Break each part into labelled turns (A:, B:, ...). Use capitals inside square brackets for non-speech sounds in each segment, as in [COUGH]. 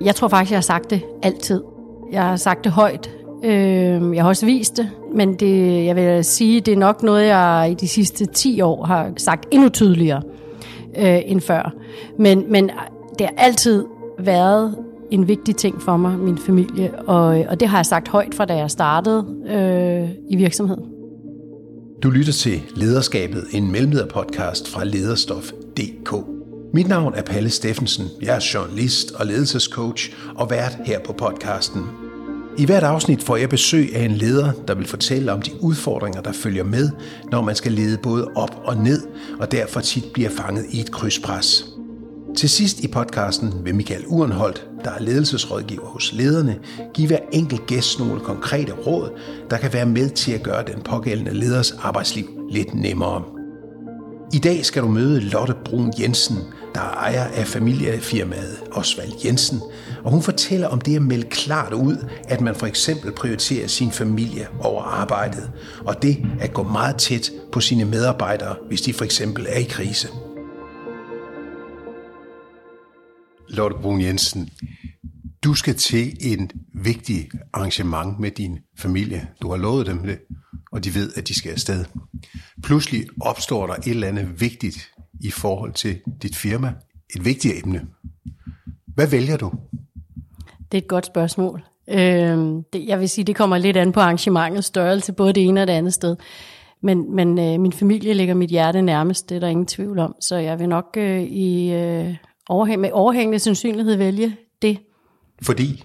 A: Jeg tror faktisk, jeg har sagt det altid. Jeg har sagt det højt. Øh, jeg har også vist det, men det, jeg vil sige, det er nok noget, jeg i de sidste 10 år har sagt endnu tydeligere øh, end før. Men, men det har altid været en vigtig ting for mig, min familie, og, og det har jeg sagt højt fra da jeg startede øh, i virksomheden.
B: Du lytter til Lederskabet, en mellemlederpodcast fra lederstof.dk. Mit navn er Palle Steffensen. Jeg er journalist og ledelsescoach og vært her på podcasten. I hvert afsnit får jeg besøg af en leder, der vil fortælle om de udfordringer, der følger med, når man skal lede både op og ned, og derfor tit bliver fanget i et krydspres. Til sidst i podcasten vil Michael Urenholdt, der er ledelsesrådgiver hos lederne, give hver enkelt gæst nogle konkrete råd, der kan være med til at gøre den pågældende leders arbejdsliv lidt nemmere. I dag skal du møde Lotte Brun Jensen, der er ejer af familiefirmaet Osvald Jensen, og hun fortæller om det at melde klart ud, at man for eksempel prioriterer sin familie over arbejdet, og det at gå meget tæt på sine medarbejdere, hvis de for eksempel er i krise. Lotte Brun Jensen, du skal til en vigtig arrangement med din familie. Du har lovet dem det, og de ved, at de skal afsted. Pludselig opstår der et eller andet vigtigt i forhold til dit firma. Et vigtigt emne. Hvad vælger du?
A: Det er et godt spørgsmål. Øh, det, jeg vil sige, det kommer lidt an på arrangementets størrelse, både det ene og det andet sted. Men, men øh, min familie ligger mit hjerte nærmest, det er der ingen tvivl om. Så jeg vil nok øh, i øh, overhæng, med overhængende sandsynlighed vælge det.
B: Fordi?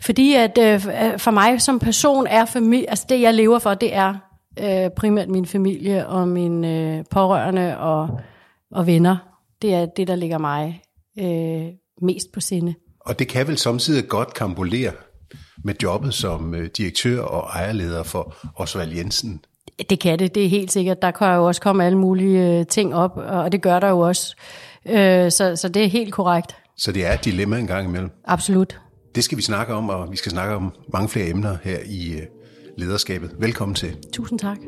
A: Fordi at øh, for mig som person er familie, altså det jeg lever for, det er øh, primært min familie og mine øh, pårørende og, og venner. Det er det, der ligger mig øh, mest på sinde.
B: Og det kan vel samtidig godt kambulere med jobbet som øh, direktør og ejerleder for Osvald Jensen?
A: Det kan det, det er helt sikkert. Der kan jo også komme alle mulige øh, ting op, og det gør der jo også. Øh, så, så det er helt korrekt.
B: Så det er et dilemma en gang imellem?
A: Absolut.
B: Det skal vi snakke om, og vi skal snakke om mange flere emner her i lederskabet. Velkommen til.
A: Tusind tak.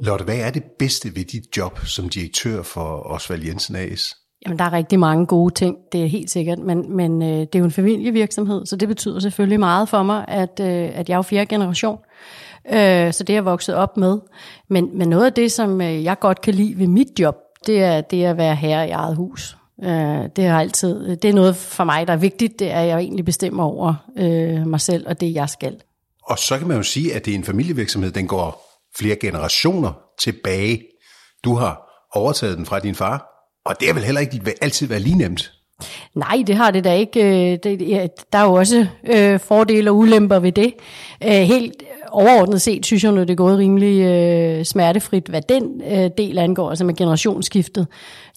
B: Lotte, hvad er det bedste ved dit job som direktør for Osvald Jensen AS?
A: Jamen, der er rigtig mange gode ting, det er helt sikkert, men, men øh, det er jo en familievirksomhed, så det betyder selvfølgelig meget for mig, at, øh, at jeg er jo fjerde generation, øh, så det er jeg vokset op med. Men, men noget af det, som øh, jeg godt kan lide ved mit job, det er det at være herre i eget hus. Øh, det er altid, det er noget for mig, der er vigtigt, det er, at jeg egentlig bestemmer over øh, mig selv og det, jeg skal.
B: Og så kan man jo sige, at det er en familievirksomhed, den går flere generationer tilbage. Du har overtaget den fra din far, og det er vel heller ikke altid været lige nemt.
A: Nej, det har det da ikke. Øh, det, der er jo også øh, fordele og ulemper ved det. Øh, helt overordnet set synes jeg, at det er gået rimelig øh, smertefrit, hvad den øh, del angår, altså med generationsskiftet.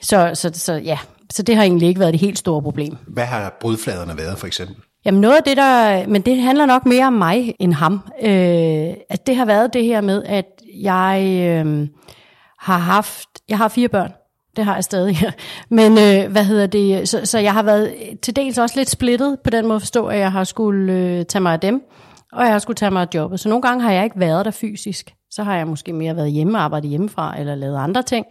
A: Så, så, så ja, så det har egentlig ikke været det helt store problem.
B: Hvad har brudfladerne været for eksempel?
A: Jamen noget af det, der, men det handler nok mere om mig end ham. Øh, at det har været det her med, at jeg øh, har haft, jeg har fire børn, det har jeg stadig. [LAUGHS] Men øh, hvad hedder det, så, så jeg har været til dels også lidt splittet på den måde at forstå, at jeg har skulle øh, tage mig af dem, og jeg har skulle tage mig af jobbet. Så nogle gange har jeg ikke været der fysisk. Så har jeg måske mere været hjemme og arbejdet hjemmefra, eller lavet andre ting.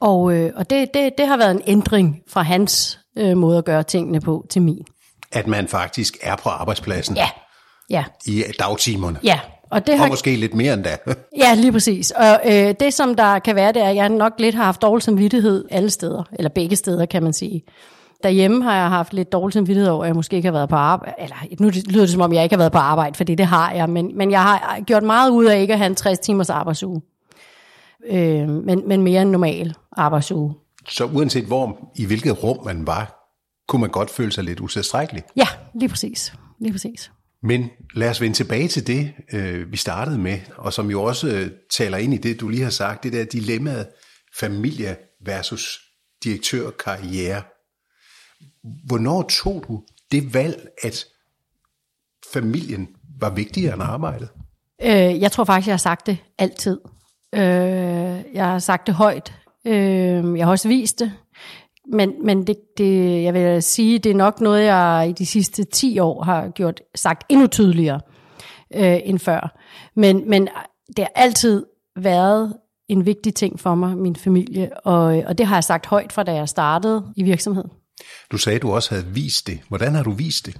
A: Og, øh, og det, det, det har været en ændring fra hans øh, måde at gøre tingene på til min.
B: At man faktisk er på arbejdspladsen?
A: Ja. ja.
B: I dagtimerne?
A: Ja.
B: Og, det har, og måske lidt mere end da. [LAUGHS]
A: ja, lige præcis. Og øh, det, som der kan være, det er, at jeg nok lidt har haft dårlig samvittighed alle steder, eller begge steder, kan man sige. Derhjemme har jeg haft lidt dårlig samvittighed over, at jeg måske ikke har været på arbejde. Eller nu lyder det, som om, jeg ikke har været på arbejde, fordi det har jeg. Men, men jeg har gjort meget ud af ikke at have en 60 timers arbejdsuge øh, men, men mere en normal arbejdsuge.
B: Så uanset hvor, i hvilket rum man var, kunne man godt føle sig lidt utilstrækkelig?
A: Ja, lige præcis. Lige præcis.
B: Men lad os vende tilbage til det, øh, vi startede med, og som jo også øh, taler ind i det, du lige har sagt, det der dilemmaet familie versus direktørkarriere. Hvornår tog du det valg, at familien var vigtigere end arbejdet?
A: Øh, jeg tror faktisk, jeg har sagt det altid. Øh, jeg har sagt det højt. Øh, jeg har også vist det. Men, men det, det, jeg vil sige, det er nok noget, jeg i de sidste 10 år har gjort sagt endnu tydeligere øh, end før. Men, men det har altid været en vigtig ting for mig, min familie, og, og det har jeg sagt højt fra da jeg startede i virksomheden.
B: Du sagde, at du også havde vist det. Hvordan har du vist det?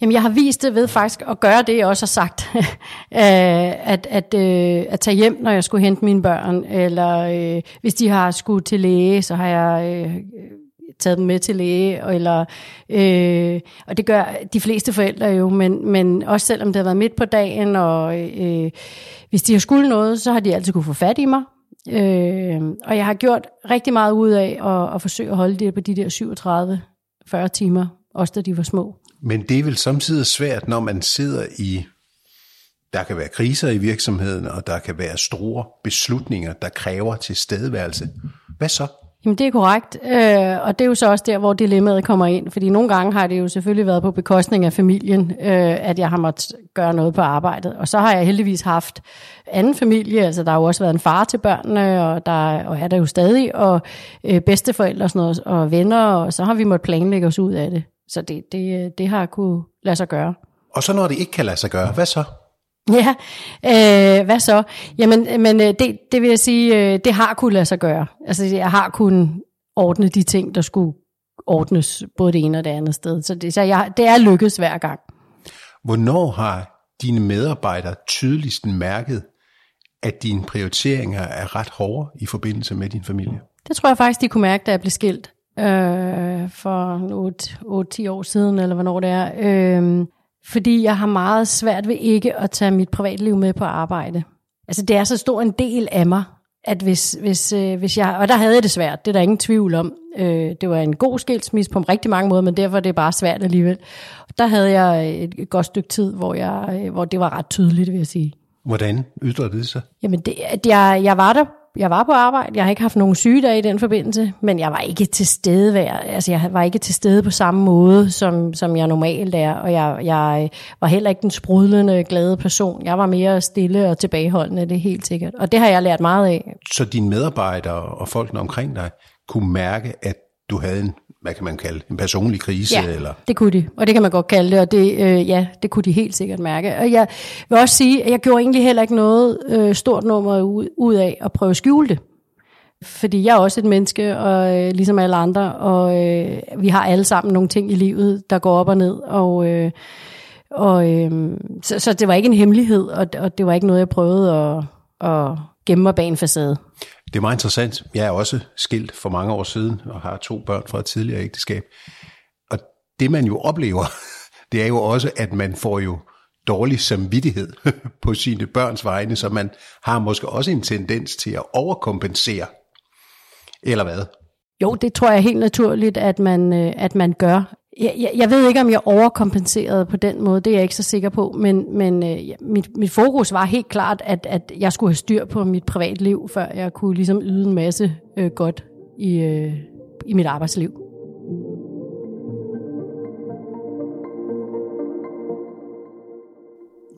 A: Jamen, jeg har vist det ved faktisk at gøre det, jeg også har sagt. [LAUGHS] at, at, øh, at tage hjem, når jeg skulle hente mine børn, eller øh, hvis de har skulle til læge, så har jeg øh, taget dem med til læge, eller, øh, og det gør de fleste forældre jo, men, men også selvom det har været midt på dagen, og øh, hvis de har skulle noget, så har de altid kunne få fat i mig, Øh, og jeg har gjort rigtig meget ud af at, at forsøge at holde det på de der 37-40 timer, også da de var små.
B: Men det er vel samtidig svært, når man sidder i, der kan være kriser i virksomheden, og der kan være store beslutninger, der kræver tilstedeværelse. Hvad så?
A: Jamen det er korrekt, øh, og det er jo så også der, hvor dilemmaet kommer ind, fordi nogle gange har det jo selvfølgelig været på bekostning af familien, øh, at jeg har måttet gøre noget på arbejdet, og så har jeg heldigvis haft anden familie, altså der har jo også været en far til børnene, og der og er der jo stadig, og øh, bedsteforældre og, sådan noget, og venner, og så har vi måttet planlægge os ud af det. Så det, det, øh, det har kunne lade sig gøre.
B: Og så når det ikke kan lade sig gøre, hvad så? [LAUGHS]
A: Ja, øh, hvad så? Jamen, men øh, det, det vil jeg sige, øh, det har kunne lade sig gøre. Altså, jeg har kunnet ordne de ting, der skulle ordnes både det ene og det andet sted. Så det, så jeg, det er lykkedes hver gang.
B: Hvornår har dine medarbejdere tydeligst mærket, at dine prioriteringer er ret hårde i forbindelse med din familie?
A: Det tror jeg faktisk, de kunne mærke, da jeg blev skilt øh, for 8-10 år siden, eller hvornår det er. Øh, fordi jeg har meget svært ved ikke at tage mit privatliv med på arbejde. Altså det er så stor en del af mig, at hvis, hvis, øh, hvis jeg, og der havde jeg det svært, det er der ingen tvivl om. Øh, det var en god skilsmisse på rigtig mange måder, men derfor er det bare svært alligevel. Der havde jeg et godt stykke tid, hvor, jeg, øh, hvor det var ret tydeligt, vil jeg sige.
B: Hvordan ytrede det sig?
A: Jamen, det, at jeg, jeg var der jeg var på arbejde, jeg har ikke haft nogen sygedage i den forbindelse, men jeg var ikke til stede, altså jeg var ikke til stede på samme måde, som, som jeg normalt er, og jeg, jeg var heller ikke den sprudlende, glade person. Jeg var mere stille og tilbageholdende, det er helt sikkert. Og det har jeg lært meget af.
B: Så dine medarbejdere og folkene omkring dig kunne mærke, at du havde en hvad kan man kalde en personlig krise?
A: Ja,
B: eller?
A: det kunne de, og det kan man godt kalde det, og det, øh, ja, det kunne de helt sikkert mærke. Og jeg vil også sige, at jeg gjorde egentlig heller ikke noget øh, stort nummer ud, ud af at prøve at skjule det. Fordi jeg er også et menneske, og øh, ligesom alle andre, og øh, vi har alle sammen nogle ting i livet, der går op og ned, og, øh, og øh, så, så det var ikke en hemmelighed, og, og det var ikke noget, jeg prøvede at, at gemme mig bag en facade.
B: Det er meget interessant. Jeg er også skilt for mange år siden, og har to børn fra et tidligere ægteskab. Og det man jo oplever, [LAUGHS] det er jo også, at man får jo dårlig samvittighed [LAUGHS] på sine børns vegne, så man har måske også en tendens til at overkompensere. Eller hvad?
A: Jo, det tror jeg helt naturligt, at man, øh, at man gør jeg, jeg, jeg ved ikke, om jeg overkompenserede på den måde, det er jeg ikke så sikker på, men, men øh, mit, mit fokus var helt klart, at, at jeg skulle have styr på mit privatliv, før jeg kunne ligesom yde en masse øh, godt i, øh, i mit arbejdsliv.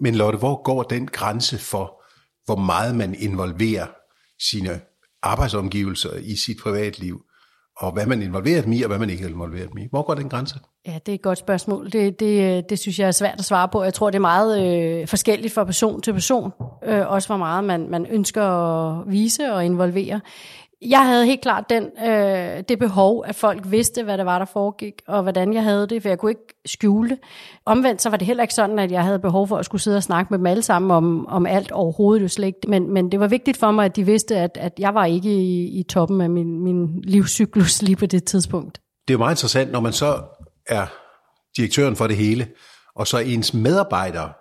B: Men Lotte, hvor går den grænse for, hvor meget man involverer sine arbejdsomgivelser i sit privatliv? og hvad man involverer dem i, og hvad man ikke involverer dem i. Hvor går den grænse?
A: Ja, det er et godt spørgsmål. Det, det, øh, det synes jeg er svært at svare på. Jeg tror, det er meget øh, forskelligt fra person til person. Øh, også hvor meget man, man ønsker at vise og involvere jeg havde helt klart den, øh, det behov, at folk vidste, hvad det var, der foregik, og hvordan jeg havde det, for jeg kunne ikke skjule det. Omvendt så var det heller ikke sådan, at jeg havde behov for at skulle sidde og snakke med dem alle sammen om, om alt overhovedet, jo slet ikke. Men, men det var vigtigt for mig, at de vidste, at, at jeg var ikke i, i toppen af min, min livscyklus lige på det tidspunkt.
B: Det er jo meget interessant, når man så er direktøren for det hele, og så ens medarbejdere,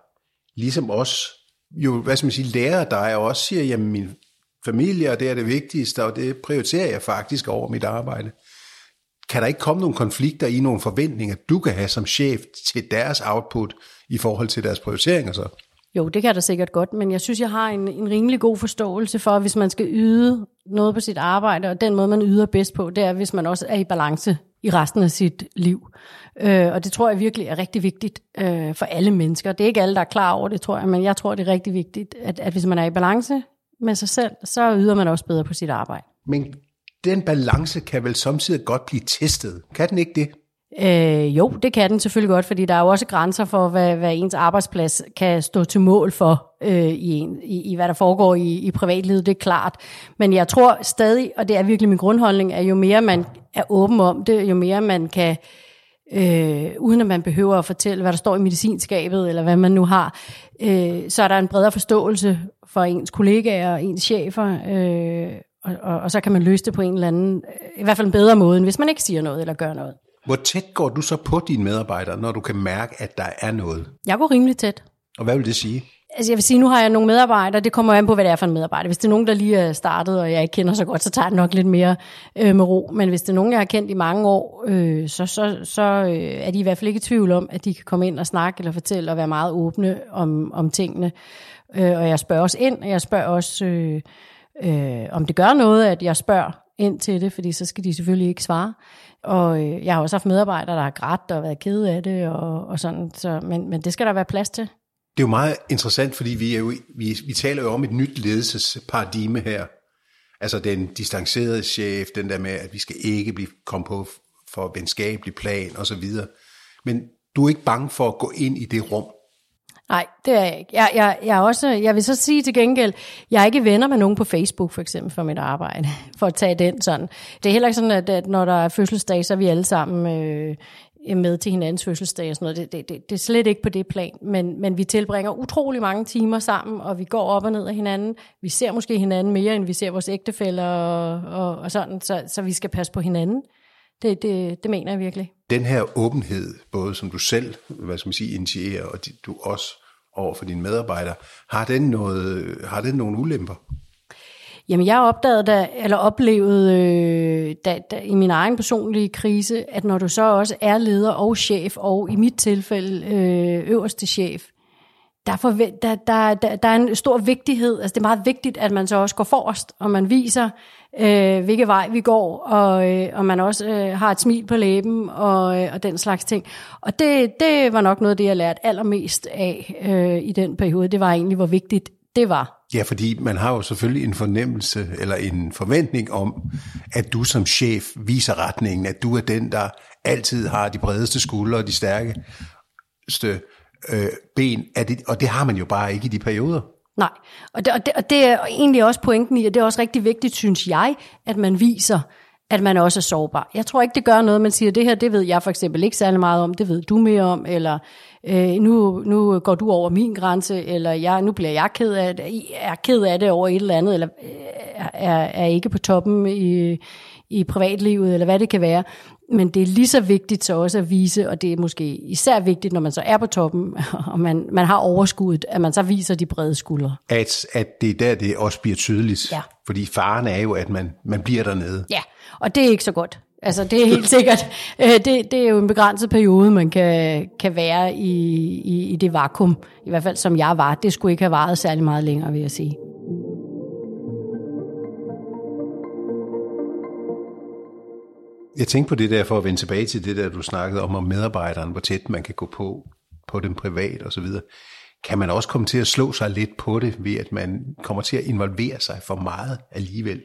B: ligesom os, jo, hvad skal man sige, lærer dig, og også siger, jamen min familie, og det er det vigtigste, og det prioriterer jeg faktisk over mit arbejde. Kan der ikke komme nogle konflikter i nogle forventninger, du kan have som chef til deres output i forhold til deres prioriteringer så?
A: Jo, det kan der sikkert godt, men jeg synes, jeg har en, en rimelig god forståelse for, hvis man skal yde noget på sit arbejde, og den måde, man yder bedst på, det er, hvis man også er i balance i resten af sit liv. Øh, og det tror jeg virkelig er rigtig vigtigt øh, for alle mennesker. Det er ikke alle, der er klar over det, tror jeg, men jeg tror, det er rigtig vigtigt, at, at hvis man er i balance med sig selv, så yder man også bedre på sit arbejde.
B: Men den balance kan vel samtidig godt blive testet. Kan den ikke det?
A: Øh, jo, det kan den selvfølgelig godt, fordi der er jo også grænser for, hvad, hvad ens arbejdsplads kan stå til mål for øh, i, en, i, i, hvad der foregår i, i privatlivet, det er klart. Men jeg tror stadig, og det er virkelig min grundholdning, at jo mere man er åben om det, jo mere man kan, øh, uden at man behøver at fortælle, hvad der står i medicinskabet, eller hvad man nu har, øh, så er der en bredere forståelse for ens kollegaer og ens chefer, øh, og, og, og så kan man løse det på en eller anden, i hvert fald en bedre måde, end hvis man ikke siger noget eller gør noget.
B: Hvor tæt går du så på dine medarbejdere, når du kan mærke, at der er noget?
A: Jeg går rimelig tæt.
B: Og hvad vil det sige?
A: Altså jeg vil sige, nu har jeg nogle medarbejdere, det kommer an på, hvad det er for en medarbejder. Hvis det er nogen, der lige er startet, og jeg ikke kender så godt, så tager det nok lidt mere øh, med ro. Men hvis det er nogen, jeg har kendt i mange år, øh, så, så, så øh, er de i hvert fald ikke i tvivl om, at de kan komme ind og snakke eller fortælle og være meget åbne om, om tingene. Øh, og jeg spørger også ind, og jeg spørger også, øh, øh, om det gør noget, at jeg spørger ind til det, fordi så skal de selvfølgelig ikke svare. Og øh, jeg har også haft medarbejdere, der har grædt og været kede af det, og, og sådan, så, men, men det skal der være plads til.
B: Det er jo meget interessant, fordi vi, er jo, vi, vi taler jo om et nyt ledelsesparadigme her. Altså den distancerede chef, den der med, at vi skal ikke blive komme på for venskabelig plan og så videre. Men du er ikke bange for at gå ind i det rum.
A: Nej, det er jeg ikke. Jeg, jeg, jeg, er også, jeg vil så sige til gengæld, jeg er ikke venner med nogen på Facebook for eksempel for mit arbejde, [LAUGHS] for at tage den sådan. Det er heller ikke sådan, at, at når der er fødselsdag, så er vi alle sammen øh, med til hinandens fødselsdag og sådan noget. Det, det, det, det er slet ikke på det plan, men, men vi tilbringer utrolig mange timer sammen, og vi går op og ned af hinanden. Vi ser måske hinanden mere, end vi ser vores ægtefæller og, og, og sådan, så, så vi skal passe på hinanden. Det, det, det mener jeg virkelig.
B: Den her åbenhed, både som du selv, hvad skal man sige, initierer, og du også over for dine medarbejdere, har den, noget, har den nogle ulemper?
A: Jamen, jeg opdagede da, eller oplevede øh, da, da, i min egen personlige krise, at når du så også er leder og chef, og i mit tilfælde øh, øverste chef, der, for, der, der, der, der er en stor vigtighed, altså det er meget vigtigt, at man så også går forrest, og man viser, øh, hvilke vej vi går, og, øh, og man også øh, har et smil på læben, og, øh, og den slags ting. Og det, det var nok noget af det, jeg lærte allermest af øh, i den periode. Det var egentlig, hvor vigtigt det var.
B: Ja, fordi man har jo selvfølgelig en fornemmelse eller en forventning om, at du som chef viser retningen, at du er den, der altid har de bredeste skuldre og de stærkeste øh, ben, er det, og det har man jo bare ikke i de perioder.
A: Nej, og det, og, det, og det er egentlig også pointen i, og det er også rigtig vigtigt, synes jeg, at man viser, at man også er sårbar. Jeg tror ikke, det gør noget, man siger, det her, det ved jeg for eksempel ikke særlig meget om, det ved du mere om, eller øh, nu, nu går du over min grænse, eller jeg, nu bliver jeg ked af det, er ked af det over et eller andet, eller øh, er, er ikke på toppen i, i privatlivet, eller hvad det kan være. Men det er lige så vigtigt så også at vise, og det er måske især vigtigt, når man så er på toppen, [LAUGHS] og man, man har overskuddet, at man så viser de brede skuldre.
B: At, at det er der, det også bliver tydeligt.
A: Ja.
B: Fordi faren er jo, at man, man bliver dernede.
A: Ja, og det er ikke så godt. Altså det er helt [LAUGHS] sikkert, øh, det, det er jo en begrænset periode, man kan, kan være i, i, i det vakuum, i hvert fald som jeg var. Det skulle ikke have varet særlig meget længere, vil jeg sige.
B: Jeg tænkte på det der, for at vende tilbage til det der, du snakkede om, om medarbejderen, hvor tæt man kan gå på, på den privat og så videre. Kan man også komme til at slå sig lidt på det, ved at man kommer til at involvere sig for meget alligevel?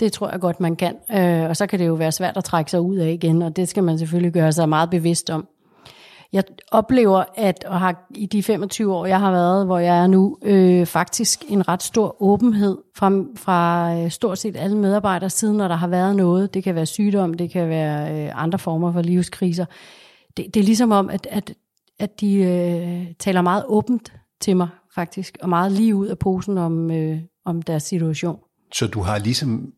A: Det tror jeg godt, man kan. Øh, og så kan det jo være svært at trække sig ud af igen, og det skal man selvfølgelig gøre sig meget bevidst om. Jeg oplever, at og har i de 25 år, jeg har været, hvor jeg er nu, øh, faktisk en ret stor åbenhed fra, fra øh, stort set alle medarbejdere siden, når der har været noget. Det kan være sygdom, det kan være øh, andre former for livskriser. Det, det er ligesom om, at, at, at de øh, taler meget åbent til mig, faktisk, og meget lige ud af posen om, øh, om deres situation.
B: Så du har ligesom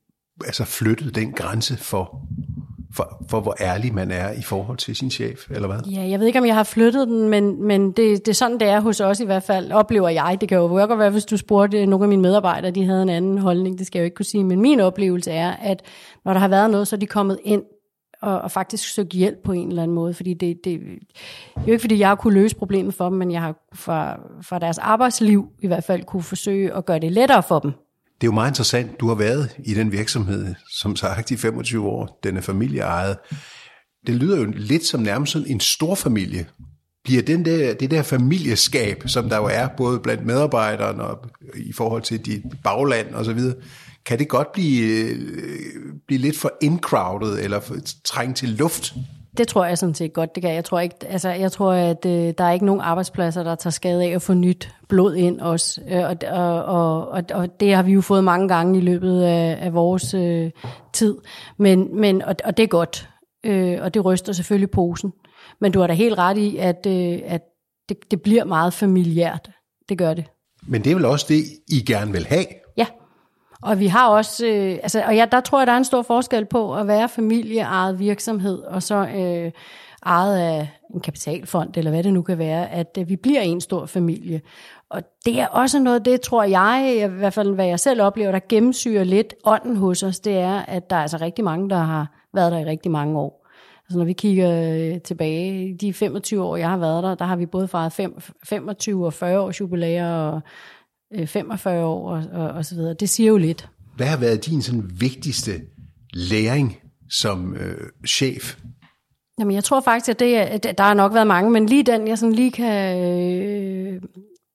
B: altså flyttet den grænse for, for, for hvor ærlig man er i forhold til sin chef, eller hvad?
A: Ja, jeg ved ikke, om jeg har flyttet den, men, men det, det er sådan, det er hos os i hvert fald, oplever jeg. Det kan jo godt være, hvis du spurgte nogle af mine medarbejdere, de havde en anden holdning, det skal jeg jo ikke kunne sige, men min oplevelse er, at når der har været noget, så er de kommet ind og, og faktisk søgt hjælp på en eller anden måde, fordi det, det, det er jo ikke, fordi jeg har kunne løse problemet for dem, men jeg har fra, fra deres arbejdsliv i hvert fald kunne forsøge at gøre det lettere for dem
B: det er jo meget interessant. Du har været i den virksomhed, som sagt, i 25 år. Den er familieejet. Det lyder jo lidt som nærmest sådan en stor familie. Bliver den der, det der familieskab, som der jo er, både blandt medarbejderne og i forhold til dit bagland og så videre, kan det godt blive, øh, blive lidt for incrowded eller for trængt til luft?
A: Det tror jeg sådan set godt, det kan. Jeg tror ikke, altså, jeg tror, at øh, der er ikke nogen arbejdspladser, der tager skade af at få nyt blod ind også. Øh, og, og, og, og det har vi jo fået mange gange i løbet af, af vores øh, tid. Men, men, og, og det er godt. Øh, og det ryster selvfølgelig posen. Men du har da helt ret i, at, øh, at det, det bliver meget familiært. Det gør det.
B: Men det er vel også det, I gerne vil have?
A: Og vi har også, øh, altså, og ja, der tror jeg, der er en stor forskel på at være familieejet virksomhed, og så øh, ejet af en kapitalfond, eller hvad det nu kan være, at øh, vi bliver en stor familie. Og det er også noget, det tror jeg, i hvert fald hvad jeg selv oplever, der gennemsyrer lidt ånden hos os, det er, at der er altså rigtig mange, der har været der i rigtig mange år. Altså når vi kigger øh, tilbage, de 25 år, jeg har været der, der har vi både fejret 25 og 40 års jubilæer, og 45 øh, år og, og, og så videre. Det siger jo lidt.
B: Hvad har været din sådan vigtigste læring som øh, chef?
A: Jamen, jeg tror faktisk, at det, at der har nok været mange, men lige den, jeg sådan lige kan øh,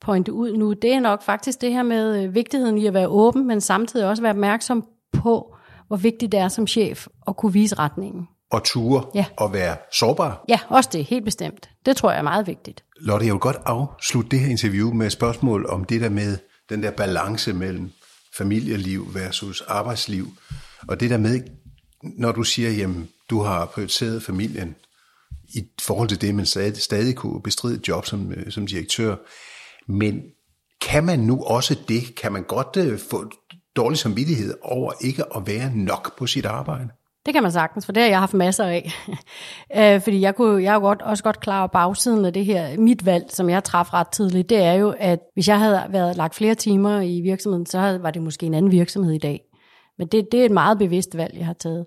A: pointe ud nu, det er nok faktisk det her med øh, vigtigheden i at være åben, men samtidig også være opmærksom på, hvor vigtigt det er som chef at kunne vise retningen.
B: Og ture ja. og være sårbar?
A: Ja, også det, helt bestemt. Det tror jeg er meget vigtigt.
B: Lotte, jeg vil godt afslutte det her interview med et spørgsmål om det der med den der balance mellem familieliv versus arbejdsliv. Og det der med, når du siger, jamen, du har prioriteret familien i forhold til det, men stadig, stadig kunne bestride et job som, øh, som direktør. Men kan man nu også det? Kan man godt uh, få dårlig samvittighed over ikke at være nok på sit arbejde?
A: Det kan man sagtens, for det har jeg haft masser af. [LAUGHS] øh, fordi jeg, kunne, jeg er jo godt, også godt klar over bagsiden af det her. Mit valg, som jeg traf ret tidligt, det er jo, at hvis jeg havde været lagt flere timer i virksomheden, så havde, var det måske en anden virksomhed i dag. Men det, det er et meget bevidst valg, jeg har taget.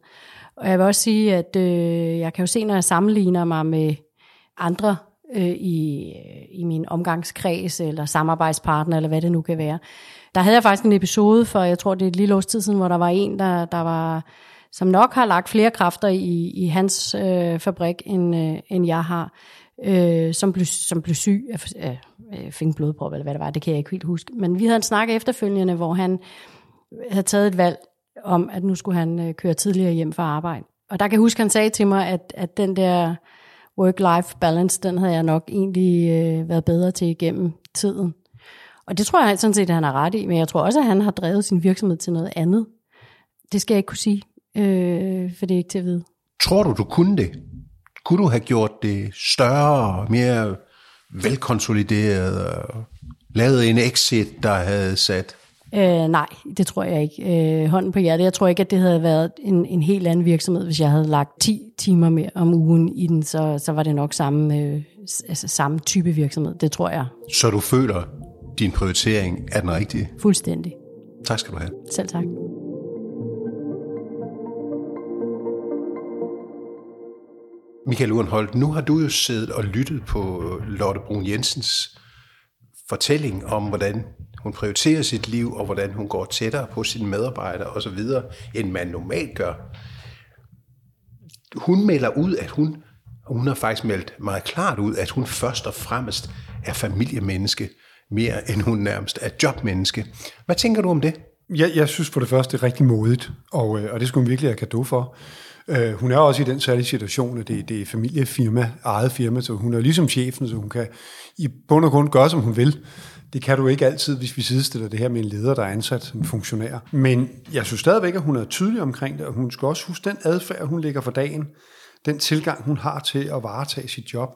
A: Og jeg vil også sige, at øh, jeg kan jo se, når jeg sammenligner mig med andre øh, i, i min omgangskreds, eller samarbejdspartner, eller hvad det nu kan være. Der havde jeg faktisk en episode for, jeg tror det er et lille års tid siden, hvor der var en, der, der var som nok har lagt flere kræfter i, i hans øh, fabrik, end, øh, end jeg har, øh, som, blev, som blev syg af øh, fik en blodprop, eller hvad det var, det kan jeg ikke helt huske. Men vi havde en snak efterfølgende, hvor han havde taget et valg om, at nu skulle han øh, køre tidligere hjem fra arbejde. Og der kan jeg huske, han sagde til mig, at, at den der work-life balance, den havde jeg nok egentlig øh, været bedre til igennem tiden. Og det tror jeg sådan set, at han har ret i, men jeg tror også, at han har drevet sin virksomhed til noget andet. Det skal jeg ikke kunne sige øh, for det er ikke til at vide.
B: Tror du, du kunne det? Kunne du have gjort det større, mere velkonsolideret, og lavet en exit, der havde sat?
A: Øh, nej, det tror jeg ikke. Øh, hånden på hjertet. Jeg tror ikke, at det havde været en, en helt anden virksomhed, hvis jeg havde lagt 10 timer mere om ugen i den, så, så var det nok samme, øh, altså samme type virksomhed. Det tror jeg.
B: Så du føler, din prioritering er den rigtige?
A: Fuldstændig.
B: Tak skal du have.
A: Selv tak.
B: Michael Urenholdt, nu har du jo siddet og lyttet på Lotte Brun Jensens fortælling om, hvordan hun prioriterer sit liv, og hvordan hun går tættere på sine medarbejdere osv., end man normalt gør. Hun melder ud, at hun, og hun har faktisk meldt meget klart ud, at hun først og fremmest er familiemenneske, mere end hun nærmest er jobmenneske. Hvad tænker du om det?
C: Jeg, jeg synes for det første, det er rigtig modigt, og, øh, og det skulle hun virkelig have kado for. Øh, hun er også i den særlige situation, at det, det er familiefirma, eget firma, så hun er ligesom chefen, så hun kan i bund og grund gøre, som hun vil. Det kan du ikke altid, hvis vi sidestiller det her med en leder, der er ansat som funktionær. Men jeg synes stadigvæk, at hun er tydelig omkring det, og hun skal også huske den adfærd, hun lægger for dagen, den tilgang, hun har til at varetage sit job,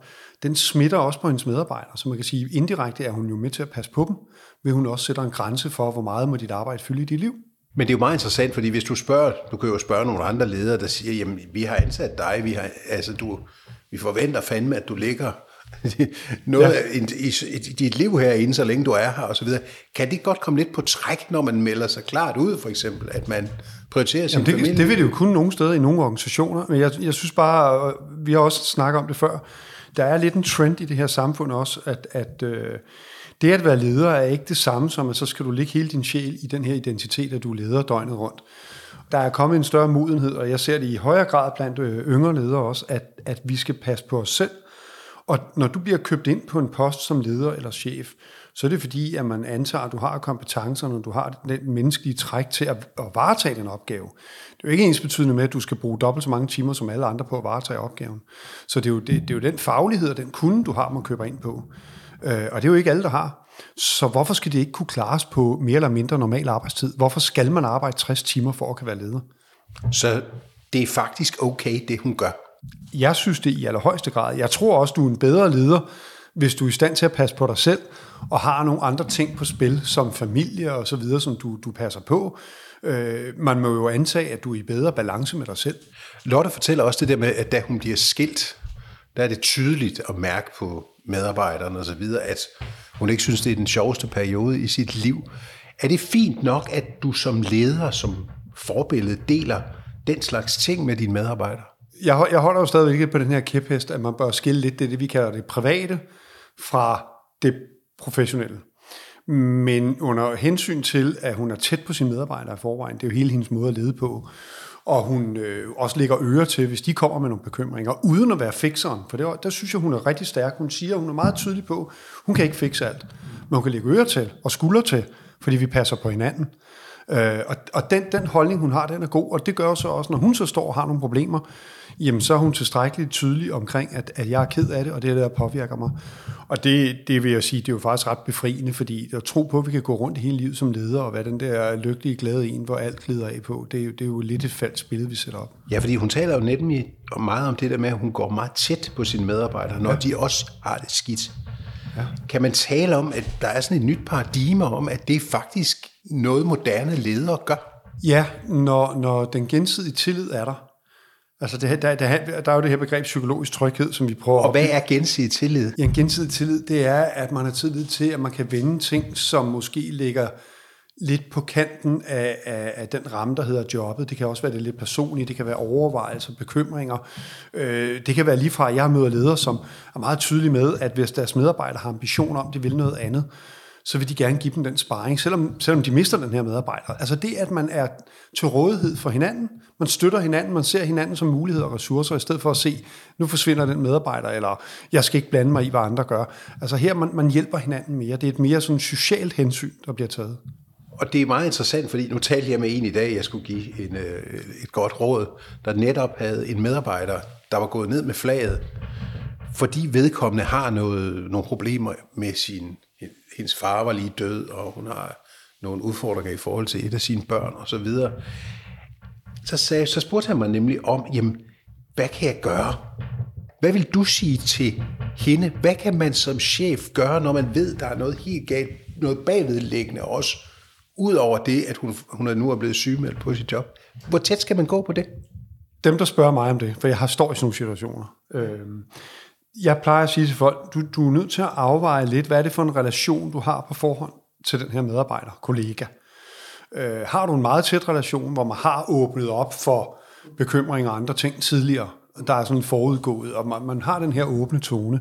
C: den smitter også på hendes medarbejdere. Så man kan sige, indirekte er hun jo med til at passe på dem, vil hun også sætte en grænse for, hvor meget må dit arbejde fylde i dit liv.
B: Men det er jo meget interessant, fordi hvis du spørger, du kan jo spørge nogle andre ledere, der siger, jamen vi har ansat dig, vi, har, altså, du, vi forventer fandme, at du ligger [LAUGHS] noget ja. i, i, dit liv herinde, så længe du er her osv. Kan det godt komme lidt på træk, når man melder sig klart ud, for eksempel, at man prioriterer sin
C: Jamen det,
B: familie?
C: Det vil det jo kun nogle steder i nogle organisationer, men jeg, jeg synes bare, vi har også snakket om det før, der er lidt en trend i det her samfund også, at, at øh, det at være leder er ikke det samme som, at så skal du ligge hele din sjæl i den her identitet, at du er leder døgnet rundt. Der er kommet en større modenhed, og jeg ser det i højere grad blandt øh, yngre ledere også, at, at vi skal passe på os selv. Og når du bliver købt ind på en post som leder eller chef, så er det fordi, at man antager, at du har kompetencerne, og du har den menneskelige træk til at, at varetage den opgave. Det er jo ikke ens betydende med, at du skal bruge dobbelt så mange timer som alle andre på at varetage opgaven. Så det er jo, det, det er jo den faglighed og den kunde, du har, man køber ind på. Øh, og det er jo ikke alle, der har. Så hvorfor skal det ikke kunne klares på mere eller mindre normal arbejdstid? Hvorfor skal man arbejde 60 timer for at kan være leder?
B: Så det er faktisk okay, det hun gør.
C: Jeg synes det i allerhøjeste grad. Jeg tror også, du er en bedre leder, hvis du er i stand til at passe på dig selv, og har nogle andre ting på spil, som familie og så videre, som du, du passer på. Øh, man må jo antage, at du er i bedre balance med dig selv.
B: Lotte fortæller også det der med, at da hun bliver skilt, der er det tydeligt at mærke på medarbejderne og så videre, at hun ikke synes, det er den sjoveste periode i sit liv. Er det fint nok, at du som leder, som forbillede, deler den slags ting med dine medarbejdere?
C: Jeg, jeg holder jo stadigvæk på den her kæphest, at man bør skille lidt det, det vi kalder det private, fra det professionelle. Men under hensyn til, at hun er tæt på sine medarbejdere i forvejen, det er jo hele hendes måde at lede på, og hun øh, også lægger øre til, hvis de kommer med nogle bekymringer, uden at være fikseren. For det, der synes jeg, hun er rigtig stærk. Hun siger, hun er meget tydelig på, hun kan ikke fikse alt, men hun kan lægge øre til og skulder til, fordi vi passer på hinanden. Øh, og og den, den holdning, hun har, den er god, og det gør så også, når hun så står og har nogle problemer, jamen så er hun tilstrækkeligt tydelig omkring, at, at jeg er ked af det, og det er det, der påvirker mig. Og det, det vil jeg sige, det er jo faktisk ret befriende, fordi at tro på, at vi kan gå rundt hele livet som leder, og være den der lykkelige, glade en, hvor alt glider af på, det er, det er jo lidt et falsk billede, vi sætter op.
B: Ja, fordi hun taler jo nemlig meget om det der med, at hun går meget tæt på sine medarbejdere, når ja. de også har det skidt. Ja. Kan man tale om, at der er sådan et nyt paradigme om, at det er faktisk noget moderne ledere gør?
C: Ja, når, når den gensidige tillid er der, Altså det, der, der, der er jo det her begreb psykologisk tryghed, som vi prøver
B: Og hvad er gensidig tillid?
C: Ja, en gensidig tillid, det er, at man har tillid til, at man kan vende ting, som måske ligger lidt på kanten af, af, af den ramme, der hedder jobbet. Det kan også være det lidt personlige, det kan være overvejelser, bekymringer. Øh, det kan være lige fra, at jeg møder ledere, som er meget tydelige med, at hvis deres medarbejdere har ambitioner om, de vil noget andet, så vil de gerne give dem den sparring, selvom, selvom de mister den her medarbejder. Altså det, at man er til rådighed for hinanden, man støtter hinanden, man ser hinanden som muligheder og ressourcer, i stedet for at se, nu forsvinder den medarbejder, eller jeg skal ikke blande mig i, hvad andre gør. Altså her, man, man hjælper hinanden mere. Det er et mere sådan socialt hensyn, der bliver taget.
B: Og det er meget interessant, fordi nu talte jeg med en i dag, jeg skulle give en, øh, et godt råd, der netop havde en medarbejder, der var gået ned med flaget, fordi vedkommende har noget, nogle problemer med sin hendes far var lige død, og hun har nogle udfordringer i forhold til et af sine børn og så videre. Så, sagde, så spurgte han mig nemlig om, jamen, hvad kan jeg gøre? Hvad vil du sige til hende? Hvad kan man som chef gøre, når man ved, der er noget helt galt, noget bagvedliggende også, udover det, at hun, hun er nu er blevet sygemeldt på sit job? Hvor tæt skal man gå på det?
C: Dem, der spørger mig om det, for jeg har står i sådan nogle situationer, øh, jeg plejer at sige til folk, du, du er nødt til at afveje lidt, hvad er det for en relation, du har på forhånd til den her medarbejder, kollega. Øh, har du en meget tæt relation, hvor man har åbnet op for bekymringer og andre ting tidligere, der er sådan forudgået, og man, man har den her åbne tone,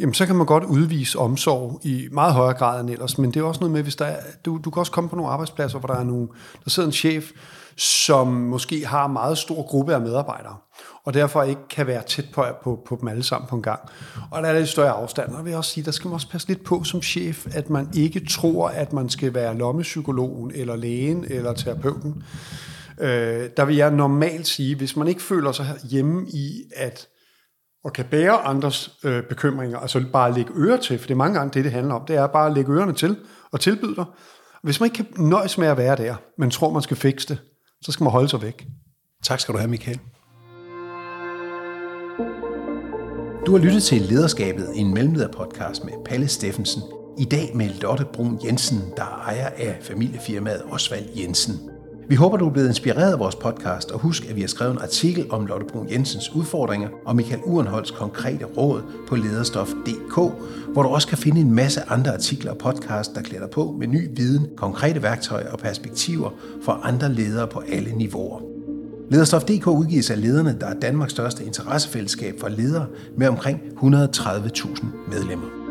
C: jamen så kan man godt udvise omsorg i meget højere grad end ellers, men det er også noget med, hvis der er, du, du kan også komme på nogle arbejdspladser, hvor der er nogen, der sidder en chef, som måske har en meget stor gruppe af medarbejdere, og derfor ikke kan være tæt på, på, på dem alle sammen på en gang. Og der er lidt større afstand, og vil jeg også sige, der skal man også passe lidt på som chef, at man ikke tror, at man skal være lommepsykologen, eller lægen, eller terapeuten. Øh, der vil jeg normalt sige, hvis man ikke føler sig hjemme i, at og kan bære andres øh, bekymringer, altså bare lægge øre til, for det er mange gange det, det handler om, det er bare at lægge ørerne til og tilbyde dig. Hvis man ikke kan nøjes med at være der, men tror, man skal fikse det, så skal man holde sig væk.
B: Tak skal du have, Michael. Du har lyttet til Lederskabet, en mellemlederpodcast med Palle Steffensen. I dag med Lotte Brun Jensen, der er ejer af familiefirmaet Osvald Jensen. Vi håber, du er blevet inspireret af vores podcast, og husk, at vi har skrevet en artikel om Lotte Brun Jensens udfordringer og Michael Urenholds konkrete råd på lederstof.dk, hvor du også kan finde en masse andre artikler og podcast, der klæder på med ny viden, konkrete værktøjer og perspektiver for andre ledere på alle niveauer. Lederstof.dk udgives af lederne, der er Danmarks største interessefællesskab for ledere med omkring 130.000 medlemmer.